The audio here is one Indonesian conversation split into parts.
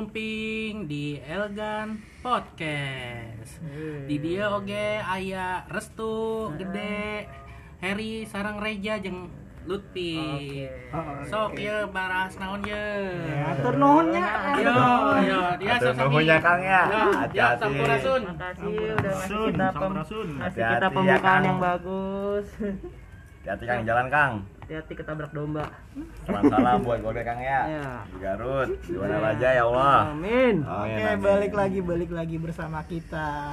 Sumping di Elgan Podcast. Di dia oge aya Restu Gede, Heri sarang Reja jeung Lutfi. Sok ieu baras naon ye. Atur nuhunnya. Yo, yo, dia Atur sasami. nuhun ya, Kang, ya. Hati-hati. sampurasun. Makasih udah ngasih kita pem ngasih kita ya, pembukaan yang bagus. Hati-hati Kang jalan Kang. Hati-hati ketabrak domba. Salam-salam buat keluarga Kang ya. Ya. Di Garut, di mana aja ya Allah. Amin. Amin, Oke, amin. balik lagi, balik lagi bersama kita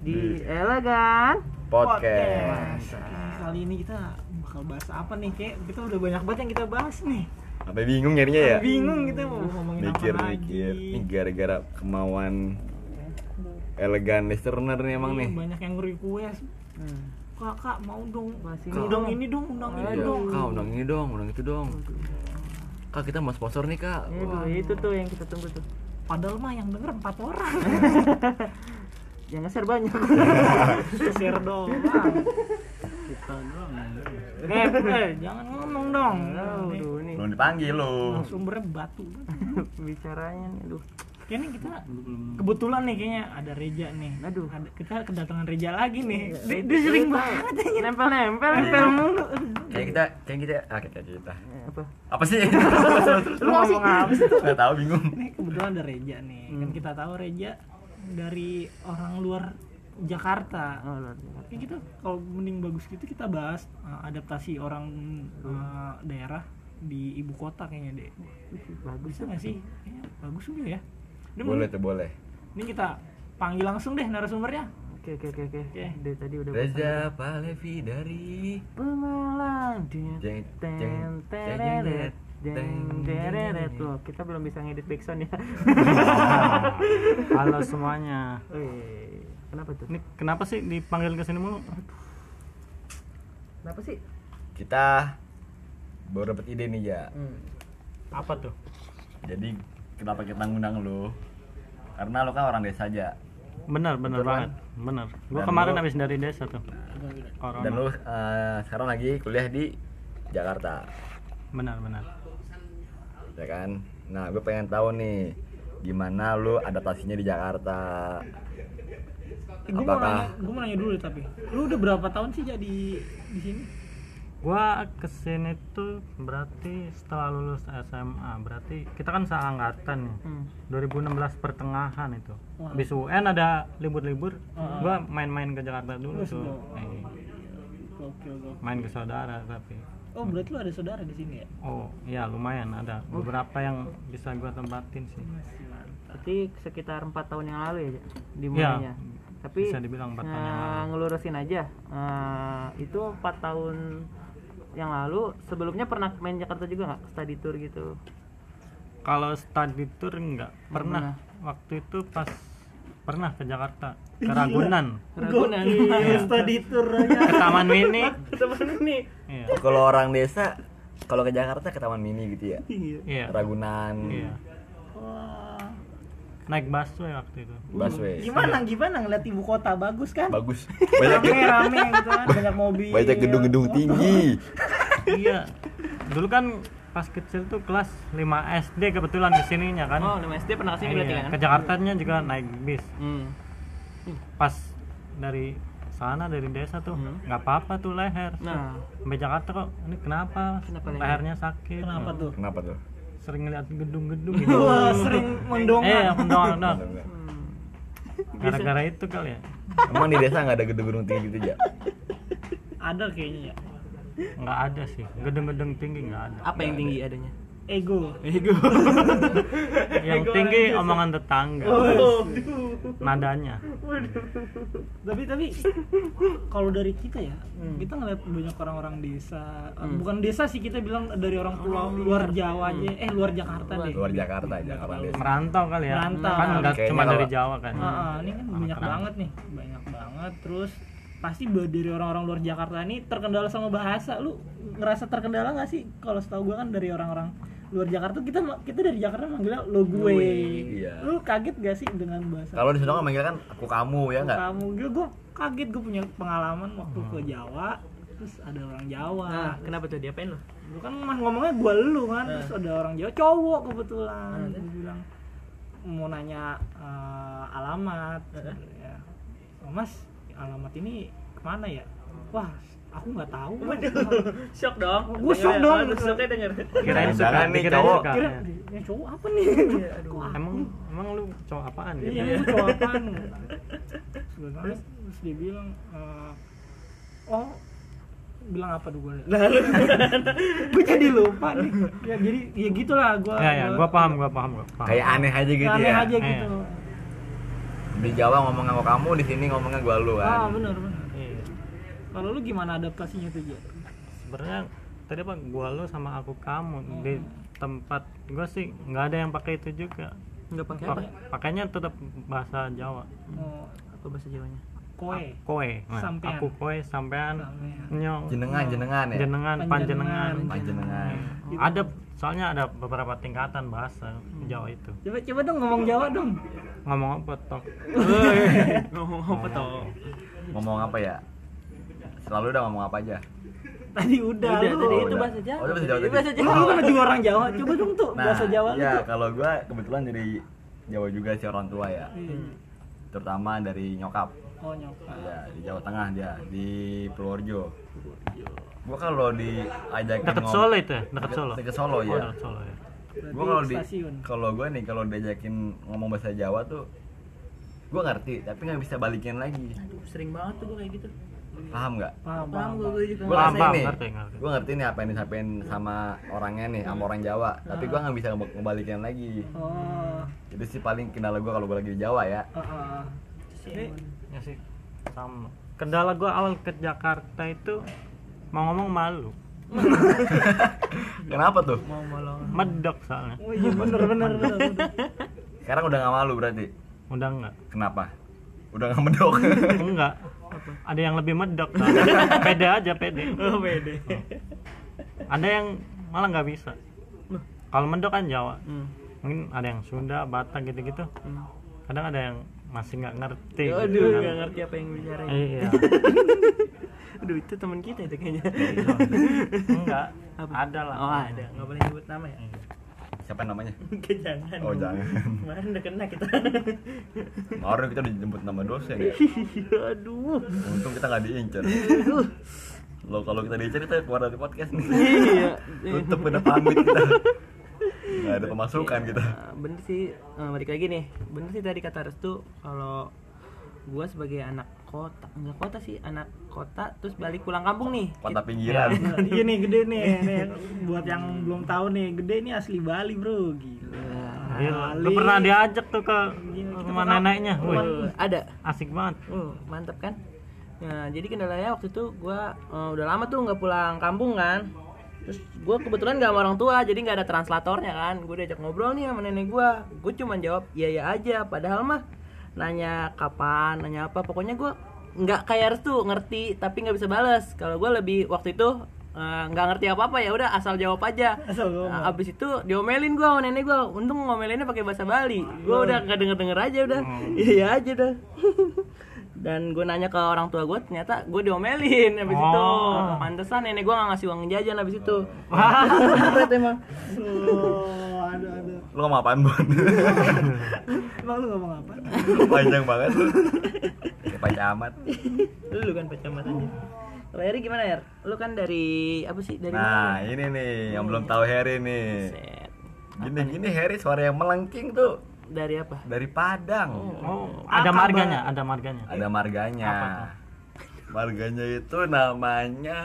Di elegan. Podcast. Kali ini kita bakal bahas apa nih? Kayak kita udah banyak banget yang kita bahas nih. Sampai bingung nyarinya ya? Bingung kita mau ngomongin apa Mikir-mikir. lagi. Ini gara-gara kemauan elegan listener nih emang Iya, nih. Banyak yang request. Hmm. Kakak mau dong Bahas ini undang dong. ini dong, undang ini Iya, dong. Kak undang ini dong, undang itu dong. Kak kita mau sponsor nih kak. Itu, Wah. itu tuh yang kita tunggu tuh. Padahal mah yang denger empat orang. Yang nge-share banyak. Share doang. Kita doang. Eh, eh, jangan ngomong dong. Aduh, nih Belum dipanggil lu. Sumbernya batu. bicaranya nih. Aduh. Kayaknya kita kebetulan nih kayaknya ada Reja nih. Aduh. Ada, kita kedatangan Reja lagi nih. Dia, Itu- dia sering banget aja. Nempel-nempel, nempel mulu. Kayak kita, kayak kita, ah kita. Eh, Apa? Apa sih? Lu ngomong apa sih? Gak tahu bingung. Nih kebetulan ada Reja nih. Kan Hmm. kita tahu Reja dari orang luar Jakarta. Oh, luar biasa. Ya gitu kalau mending bagus gitu kita bahas uh, adaptasi orang uh, daerah di ibu kota kayaknya deh. Bagus Bisa nggak sih? Kayaknya bagus juga ya. Ini Boleh tuh boleh. Ini kita panggil langsung deh narasumbernya. Oke, oke, oke, oke. Dari tadi udah Reza Palevi dari Pemalang Jeng, jeng, tereret jeng, jeng tereret loh kita belum bisa ngedit backsound ya Halo semuanya. Wih, kenapa tuh Ini kenapa sih dipanggil ke sini mulu? kenapa sih kita baru dapat ide nih ya. hmm. Apa tuh? Jadi kenapa kita ngundang lu? Karena lu kan orang desa aja. Benar, benar Betul, banget. Benar. Gua Dan kemarin lu- habis dari desa tuh. Corona. Dan lu eh, sekarang lagi kuliah di Jakarta, Benar, benar. ya kan? Nah, gue pengen tahu nih gimana lu adaptasinya di Jakarta. Eh, gue mau nanya, gue mau nanya dulu deh tapi, lu udah berapa tahun sih jadi di sini? Gua ke sini tuh berarti setelah lulus SMA. Berarti kita kan seangkatan nih. Hmm. 2016 pertengahan itu. Wah. Habis UN ada libur-libur. Heeh. Gua main-main ke Jakarta dulu Terus tuh. Eh, Oke oke. main ke saudara tapi. Oh berarti lu ada saudara di sini ya? Oh, iya lumayan ada beberapa yang bisa gua tempatin sih. berarti sekitar empat tahun yang lalu ya Ja? Iya. dimulainya tapi bisa dibilang empat tahun yang eh, lalu. ngelurusin aja eh, itu empat tahun yang lalu sebelumnya pernah main Jakarta juga nggak? Study tour gitu. Kalau study tour enggak pernah. pernah. Waktu itu pas pernah ke Jakarta ke Ragunan. Ragunan. Iya. Study tour aja. ke Taman Mini. Temen nih iya. Oh, kalau orang desa, kalau ke Jakarta ke Taman Mini gitu ya. iya. Ragunan, iya. Wah. Naik busway waktu itu busway. Gimana gimana ngeliat ibu kota bagus kan? Bagus. Banyak Rame rame gitu kan, banyak mobil. banyak gedung-gedung tinggi. iya dulu kan pas kecil tuh kelas 5 SD kebetulan ke sininya kan oh 5 SD pernah ke sini berarti Iya, kan ke Jakartanya juga naik bis hmm. pas dari sana dari desa tuh Hmm. nggak apa-apa tuh leher nah sampai Jakarta kok ini kenapa, Kenapa leher? lehernya sakit Kenapa tuh? Kenapa tuh? Sering lihat gedung-gedung gitu Wah sering eh mendongak. mendongak dong hmm. gara-gara itu kali ya Emang di desa nggak ada gedung-gedung tinggi gitu ya? Ada kayaknya ya. nggak ada sih gedung-gedung tinggi nggak ada apa yang tinggi adanya Ego. ego yang Ego tinggi omongan tetangga nadanya Tapi tapi kalau dari kita ya, Hmm. kita ngeliat banyak orang-orang desa. Bukan desa sih kita bilang dari orang pulau luar Jawa aja. Eh luar Jakarta deh. Luar Jakarta, Jakarta desa. merantau kali ya Merantau. kan nggak cuma kalau- dari Jawa kan Ah, ah, ini kan Anak banyak rantau. banget nih, banyak banget. Terus pasti dari orang-orang luar Jakarta ini terkendala sama bahasa. Lu ngerasa terkendala nggak sih? Kalau setahu gua kan dari orang-orang luar Jakarta kita kita dari Jakarta manggilnya lo gue. iya. Lu kaget gak sih dengan bahasa? Kalau di sana kan manggil kan aku kamu ya nggak? kamu. Gue gue kaget gue punya pengalaman waktu ke Jawa terus ada orang Jawa. Nah, kenapa tuh? Diapain lo? Lu kan ngomongnya gua lu kan terus ada orang Jawa cowok kebetulan. Ah, Gua bilang mau nanya eh, alamat. Ya. "Oh, mas alamat ini ke mana ya? Wah aku nggak tahu Mas." Shock dong. Gua shock dong. Shocknya denger. Kirain suka, nih, cowok. suka. kira Iya. ini cowok apa nih Kok aku? Emang emang lu cowok apaan gitu? iya ini cowok apaan sebenarnya terus dia bilang eh, oh bilang apa tuh gue gue jadi lupa nih ya jadi ya gitulah gue Ya ya, gua paham, gua paham, gua paham. Kayak aneh aja gitu aneh ya. aja Iya. gitu Di Jawa ngomongnya sama kamu, di sini ngomongnya gua lu ah kan. benar benar Iya. Kalau lu gimana adaptasinya tuh ya Sebenarnya tadi apa gua lu sama aku kamu di tempat gua sih nggak ada yang pakai itu juga. Enggak pakai Pa- apa? pakainya tetap bahasa Jawa. oh Apa bahasa Jawanya? koe Koe. Nah, Sampean. aku koe sampean Sampean. nyong Jenengan, jenengan ya. jenengan panjenengan. Panjenengan. Panjenengan. Ada soalnya ada beberapa tingkatan bahasa Jawa itu. coba coba dong ngomong Jawa dong Ngomong apa tok? Ngomong apa toh? Ngomong apa ya? Selalu udah ngomong apa aja. tadi udah, Udah, lu tadi Oh, itu udah. bahasa Jawa. Oh, itu bahasa Jawa bahasa Jawa. lu kan juga orang Jawa coba dong tuh Nah, bahasa Jawa ya kalau gua kebetulan dari Jawa juga sih orang tua ya. Iya. Terutama dari nyokap. oh nyokap Ya, di Jawa Tengah dia, di Purworejo. Gua kalau diajakin ngom- Solo itu ya? Dekat Solo. Dekat Solo Oh, ya. dekat Solo ya. Gua kalau di kalau gua nih kalau diajakin ngomong bahasa Jawa tuh gua ngerti tapi nggak bisa balikin lagi. Aduh, sering banget tuh gue kayak gitu. Paham nggak? paham Paham gue gue juga. Paham, ngerti paham, nih. ngerti, ngerti. Gua ngerti nih apa yang disampaikan sama orangnya nih, sama orang Jawa. Tapi gua nggak bisa nge- ngebalikin lagi. oh Itu sih paling kendala gua kalau gua lagi di Jawa ya. ah, ah. Ini Ya sih sama. Kendala gua awal ke Jakarta itu mau ngomong malu, Kenapa tuh? mau molong. medok soalnya. oh iya bener bener bener, bener. Sekarang udah nggak malu berarti. Udah enggak? Kenapa? Udah nggak medok. Enggak. Ada yang lebih medok. Pede aja, pede. Oh, beda. Ada yang malah nggak bisa. Kalau medok kan Jawa. Hmm. Mungkin ada yang Sunda, Batak gitu-gitu. Hmm. Kadang ada yang masih nggak ngerti. gitu Aduh, kan. nggak ngerti apa yang bicarain. Iya. Aduh, itu teman kita itu kayaknya. Enggak. Apa? Ada lah. Oh, ada. Nggak boleh nyebut nama ya? Siapa namanya? Jangan. Oh jangan. Kemarin udah kena kita. Kemarin kita dijemput nama dosen ya. Aduh. Untung kita nggak diincar. Lo kalau kita diincar kita keluar dari podcast nih. Iya. Tutup udah pamit kita. Nggak ada pemasukan kita. Nah, bener sih eh, balik lagi nih bener sih tadi kata Restu kalau gua sebagai anak kota enggak kota sih anak kota terus balik pulang kampung nih. Kota pinggiran. iya nih gede nih, nih buat yang belum tahu nih gede nih asli Bali bro. Gila. Gila. Lu Bali. pernah diajak tuh ke Iya, kita rumah pernah- neneknya. Wih, Eh, ada. Asik banget. uh, mantap kan? Nah jadi kendalanya waktu itu gua eh, udah lama tuh nggak pulang kampung kan. Terus gua kebetulan gak sama orang tua jadi nggak ada translatornya kan. Gue diajak ngobrol nih sama nenek gua. Gue cuma jawab iya iya aja. Padahal mah nanya kapan nanya apa. Pokoknya gua nggak kayak Restu ngerti tapi nggak bisa balas kalau gua lebih waktu itu eh, nggak ngerti apa apa ya udah asal jawab aja. Asal. Nah, abis itu diomelin gua sama nenek gua. Untung ngomelinnya pakai bahasa Bali. Gua udah nggak denger denger aja udah. Iya iya aja udah. Dan gue nanya ke orang tua gue ternyata gue diomelin abis itu. Oh. pantesan nenek gue nggak ngasih uang jajan abis itu. Berat emang oh ada Lo ngomong apaan, Bon? emang lu ngomong apa? Panjang banget. Kayak panjang amat. lu kan pacamat aja kalau Eri gimana ya lu kan dari apa sih dari Nah, mana ini nih yang belum tahu Harry nih. Set. Gini gini Harry suara yang melengking tuh dari apa dari Padang. Oh, ada marganya, ada marganya. Ada marganya. Apa? Marganya itu namanya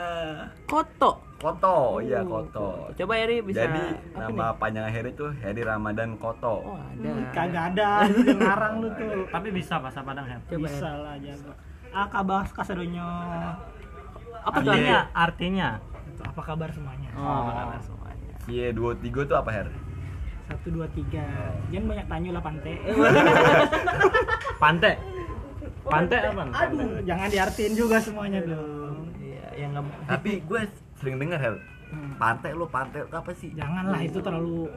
Koto Koto, iya Koto. coba Eri bisa Jadi apa nama panjang Harry tuh Harry Ramadan nih? Koto. oh ada kagak ada lu ngarang lu tuh Tapi bisa bahasa Padang ya. coba bisa lah jago ah kabar kasadonyo apa tuh Artinya, artinya. Itu apa kabar semuanya oh kabar semuanya Cie dua tiga tuh apa Her? satu dua tiga jangan banyak tanya lah pante Pante. Pante apa? aduh jangan diartiin juga semuanya dong iya yang nggak Tapi gue sering dengar Her. Pantai lo pantai apa sih? janganlah itu terlalu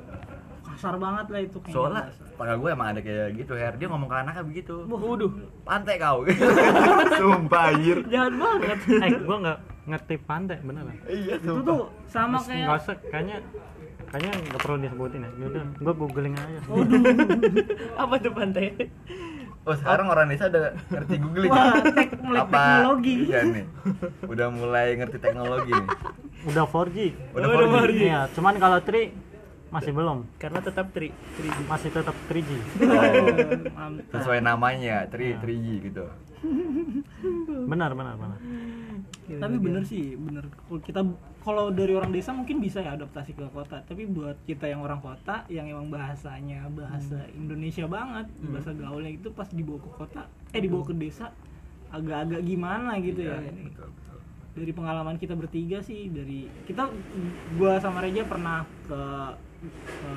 kasar banget lah itu kayaknya. Soalnya tetangga gue emang ada kayak gitu Her. Dia ngomong ke anaknya begitu. waduh Pantai kau. Sumpah anjir. jahat banget Eh, gua nggak ngerti pandai beneran Iya itu tuh sama Terus kayak nggak usah kayaknya kayaknya nggak perlu disebutin ya udah gue googling aja Apa tuh pantai? Oh sekarang orang desa udah ngerti googling Wah, ya? tek- melek Apa? teknologi. Iya nih Udah mulai ngerti teknologi nih udah 4G Udah Udah 4G. 4G. iya cuman kalau 3 masih belum Karena tetap tri, tri. masih tetap 3G mantap Sesuai namanya 3 3G gitu benar benar benar tapi bener sih bener. Kalau kita kalau dari orang desa mungkin bisa ya adaptasi ke kota. Tapi buat kita yang orang kota yang emang bahasanya bahasa Indonesia banget bahasa gaulnya itu pas dibawa ke kota eh dibawa ke desa agak-agak gimana gitu ya. Betul betul. Dari pengalaman kita bertiga sih dari kita gua sama Reja pernah ke, ke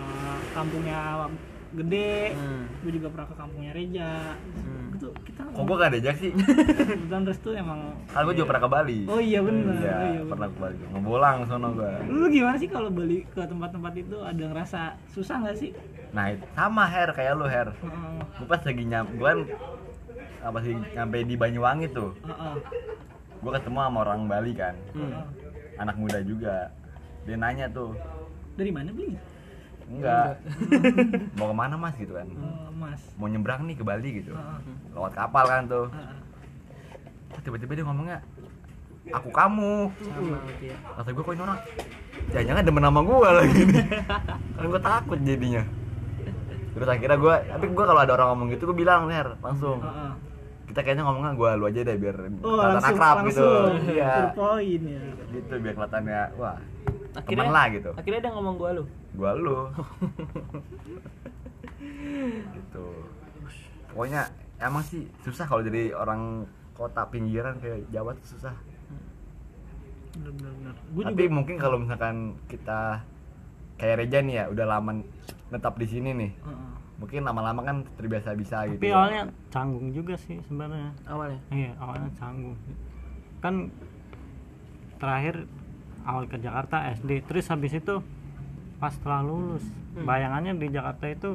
kampungnya gede. Hmm. gue juga pernah ke kampungnya Reja. Hmm. itu kita Kok gue gak diajak sih? kebetulan Restu emang Kan gue juga pernah ke Bali. Oh iya benar Iya, oh, iya pernah ke Bali. Ngebolang sono gue lu gimana sih kalau balik ke tempat-tempat itu ada ngerasa susah nggak sih? Nah sama Her, kayak lu Her. Heeh. Gue pas lagi nyam, gue kan apa sih nyampe di Banyuwangi tuh. Heeh. gue ketemu sama orang Bali kan. Heeh. anak muda juga. Dia nanya tuh dari mana beli enggak. Mau ke mana mas? Gitu kan. Eh, mas. Mau nyebrang nih ke Bali gitu. Heeh. lewat kapal kan tuh. Kok tiba-tiba dia ngomongnya aku kamu. Sama gitu ya. kata gue kok ini orang jangan-jangan demen sama gue lagi nih. Kan gue takut jadinya. Terus akhirnya gue tapi gue kalau ada orang ngomong gitu gue bilang Her langsung. Heeh. kita kayaknya ngomongnya gue lu aja deh biar oh kelihatan langsung akrab gitu. langsung. Iya. The point ya. Gitu biar kelihatannya wah Akhirnya temen lah gitu Akhirnya dia ngomong gua lu. gua lu gitu pokoknya emang sih susah kalau jadi orang kota pinggiran kayak Jawa tuh susah benar-benar gue tapi juga mungkin kalau misalkan kita kayak Reja nih ya udah lama netap di sini nih Heeh. mungkin lama-lama kan terbiasa bisa gitu tapi ya. awalnya canggung juga sih sebenarnya Awalnya. iya awalnya canggung kan terakhir awal ke Jakarta SD terus habis itu pas setelah lulus. Bayangannya di Jakarta itu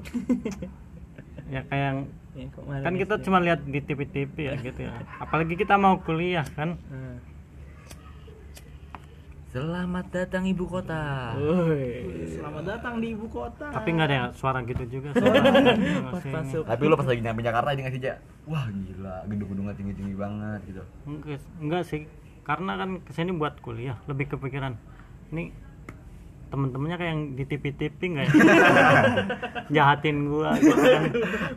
ya kayak yang Ya, kan kita gitu. cuma lihat di TV-TV ya gitu ya. Apalagi kita mau kuliah kan? Nah. selamat datang ibu kota. Woi. selamat datang di ibu kota. Tapi nggak ada yang suara gitu juga. Suara. Pas masuk. tapi lu pas lagi nyampe Jakarta aja nggak sih Ja? wah gila. Gedung-gedungnya tinggi-tinggi banget gitu. Enggak, enggak sih karena kan ke sini buat kuliah lebih kepikiran ini temen-temennya kayak yang di TV-TV nggak ya? Jahatin gua gitu kan.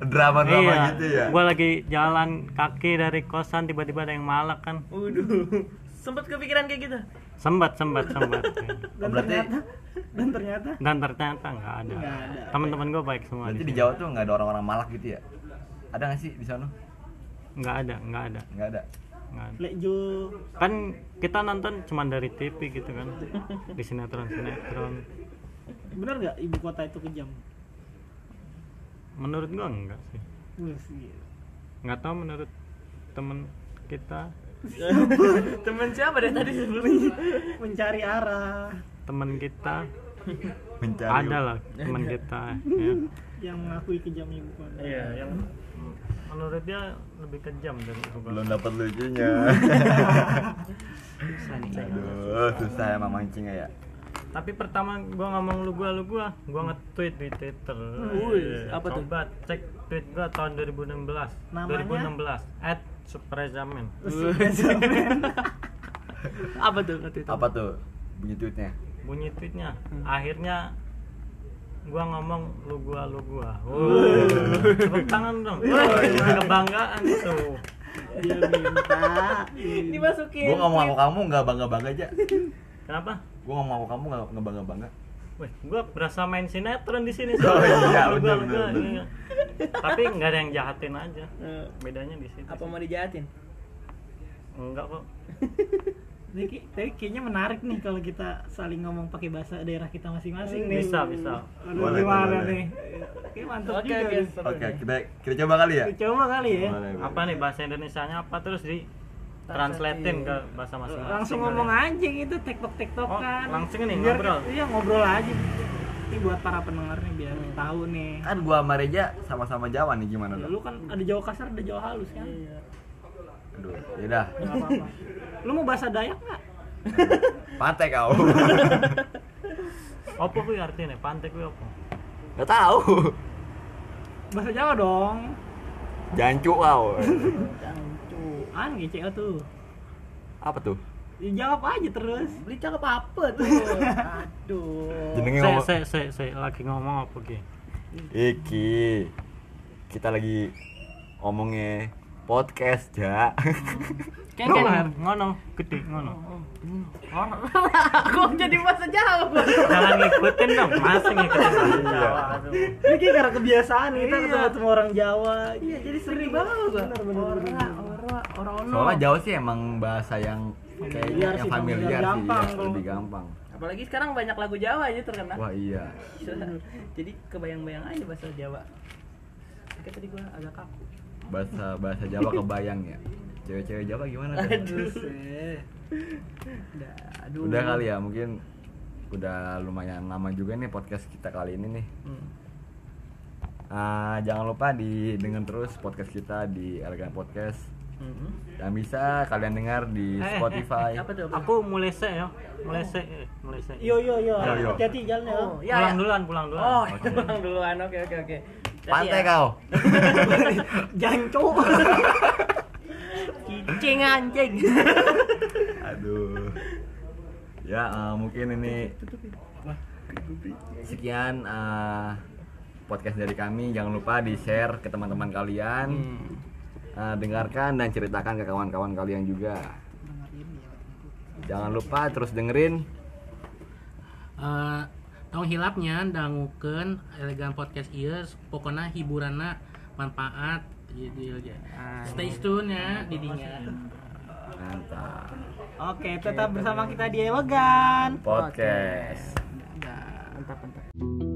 Drama-drama iya gitu ya? gua lagi jalan kaki dari kosan tiba-tiba ada yang malak kan. Waduh. Sempet kepikiran kayak gitu. sembat sembat sembat Oh, berarti dan ternyata? Dan ternyata nggak ada. Nggak ada. teman-teman gua baik semua berarti di. Jawa tuh nggak ada orang-orang malak gitu ya? Ada nggak sih di sana? Nggak ada nggak ada. Nggak ada ada Lejo kan kita nonton cuma dari TV gitu kan. Di sinetron sinetron. Bener nggak ibu kota itu kejam? Menurut gua enggak sih. Wih, sih. nggak tahu menurut temen kita. Temen siapa deh tadi? Sebelumnya? mencari arah. Temen kita mencari ada lah temen kita ya. yang mengakui kejam ibu kota Iya, yang menurut dia lebih kejam dari ibu kota. belum dapat lucunya susah nih. aduh susah emang mancing ya tapi pertama gua ngomong lu gua lu gua gua nge-tweet di Twitter Wih, apa tuh? coba cek tweet gua tahun 2016 Namanya? 2016 at Suprezamen Apa tuh itu? apa tuh bunyi tweetnya bunyi tweetnya akhirnya gua ngomong lu gua lu gua Wuh. tepuk tangan dong kebanggaan itu dia minta Dimasukin. gua ngomong aku kamu nggak bangga bangga aja kenapa gua ngomong aku kamu nggak nggak bangga bangga Wih, gua berasa main sinetron di sini. Oh, iya, Lu bener, iya. Tapi nggak ada yang jahatin aja. Eh, Bedanya di situ. apa mau dijahatin? Enggak kok. Tapi, tapi kayaknya menarik nih kalau kita saling ngomong pakai bahasa daerah kita masing-masing nih. Bisa, bisa. Aduh, Boleh, gimana boleh. nih? Oke, mantap Oke, juga. oke. nih. seru oke nih. kita kita coba kali ya Coba kali ya. Boleh, boleh. Apa nih bahasa Indonesianya apa terus di translatein ke bahasa masing-masing. Langsung kali ngomong ya. aja gitu, tektok-tektokan. Oh, langsung ini, Biar- ngobrol? Iya, ngobrol aja. Ini buat para pendengar nih biar tahu nih. kan gua sama Reja sama-sama Jawa nih gimana Ya, tuh lu kan ada Jawa kasar, ada Jawa halus kan? Iya. Aduh Nggak apa-apa. Lu mau bahasa Dayak nggak? Pantai kau. Apa kuwi artinya? Pantai kuwi apa? Gak tahu. Bahasa Jawa dong. Jancu kau. An GCO tuh. Apa tuh? Ya, jawab aja terus. Beli cakep apa tuh? Aduh. Jenenge ngomong se se se lagi ngomong apa ki? Iki. Kita lagi ngomongnya podcast, Ja. Kayak Ngono, Her. ngono, gede ngono. Kok jadi bahasa Jawa? Jangan ngikutin dong, masih ngikutin bahasa Iya. Jawa. Ini kayak karena kebiasaan kita Iya. ketemu ketemu orang Jawa. Iya, jadi sering banget gua. Bener, bener, Ora, bener. ora, ora ono. Soalnya Jawa sih emang bahasa yang kayaknya Familiar yang sih, kalau- lebih gampang. Apalagi sekarang banyak lagu Jawa aja terkenal. Wah iya. Jadi kebayang-bayang aja bahasa Jawa. Kayak tadi gua agak kaku. Bahasa bahasa Jawa kebayang ya. Cewek-cewek Jawa gimana? tuh? Aduh. Udah, aduh. Udah kali ya, mungkin udah lumayan lama juga nih podcast kita kali ini nih. Hmm. Ah, jangan lupa didengar terus podcast kita di Elegan Podcast Hmm. dan bisa kalian dengar di Eh, eh, Spotify. Apa tuh? Apa? Aku mulai se ya, mulai se, eh, mulai se. Yo yo yo. Hati-hati jalan ya. Oh, ya, pulang ya. duluan, pulang duluan. Oh, Oke. pulang duluan. Oke, oke, oke. Hati-hati Pantai ya. kau. Jancu. Cicing anjing. Aduh. Ya, eh, mungkin ini sekian eh, podcast dari kami. Jangan lupa di-share ke teman-teman kalian. Eh, dengarkan dan ceritakan ke kawan-kawan kalian juga. Jangan lupa terus dengerin Eh, tong hilapnya dangukeun elegan podcast ieu pokoknya hiburanna manfaat jadi stay tune ya didinya mantap Oke, tetap bersama kita di Elegan. podcast. Mantap, mantap.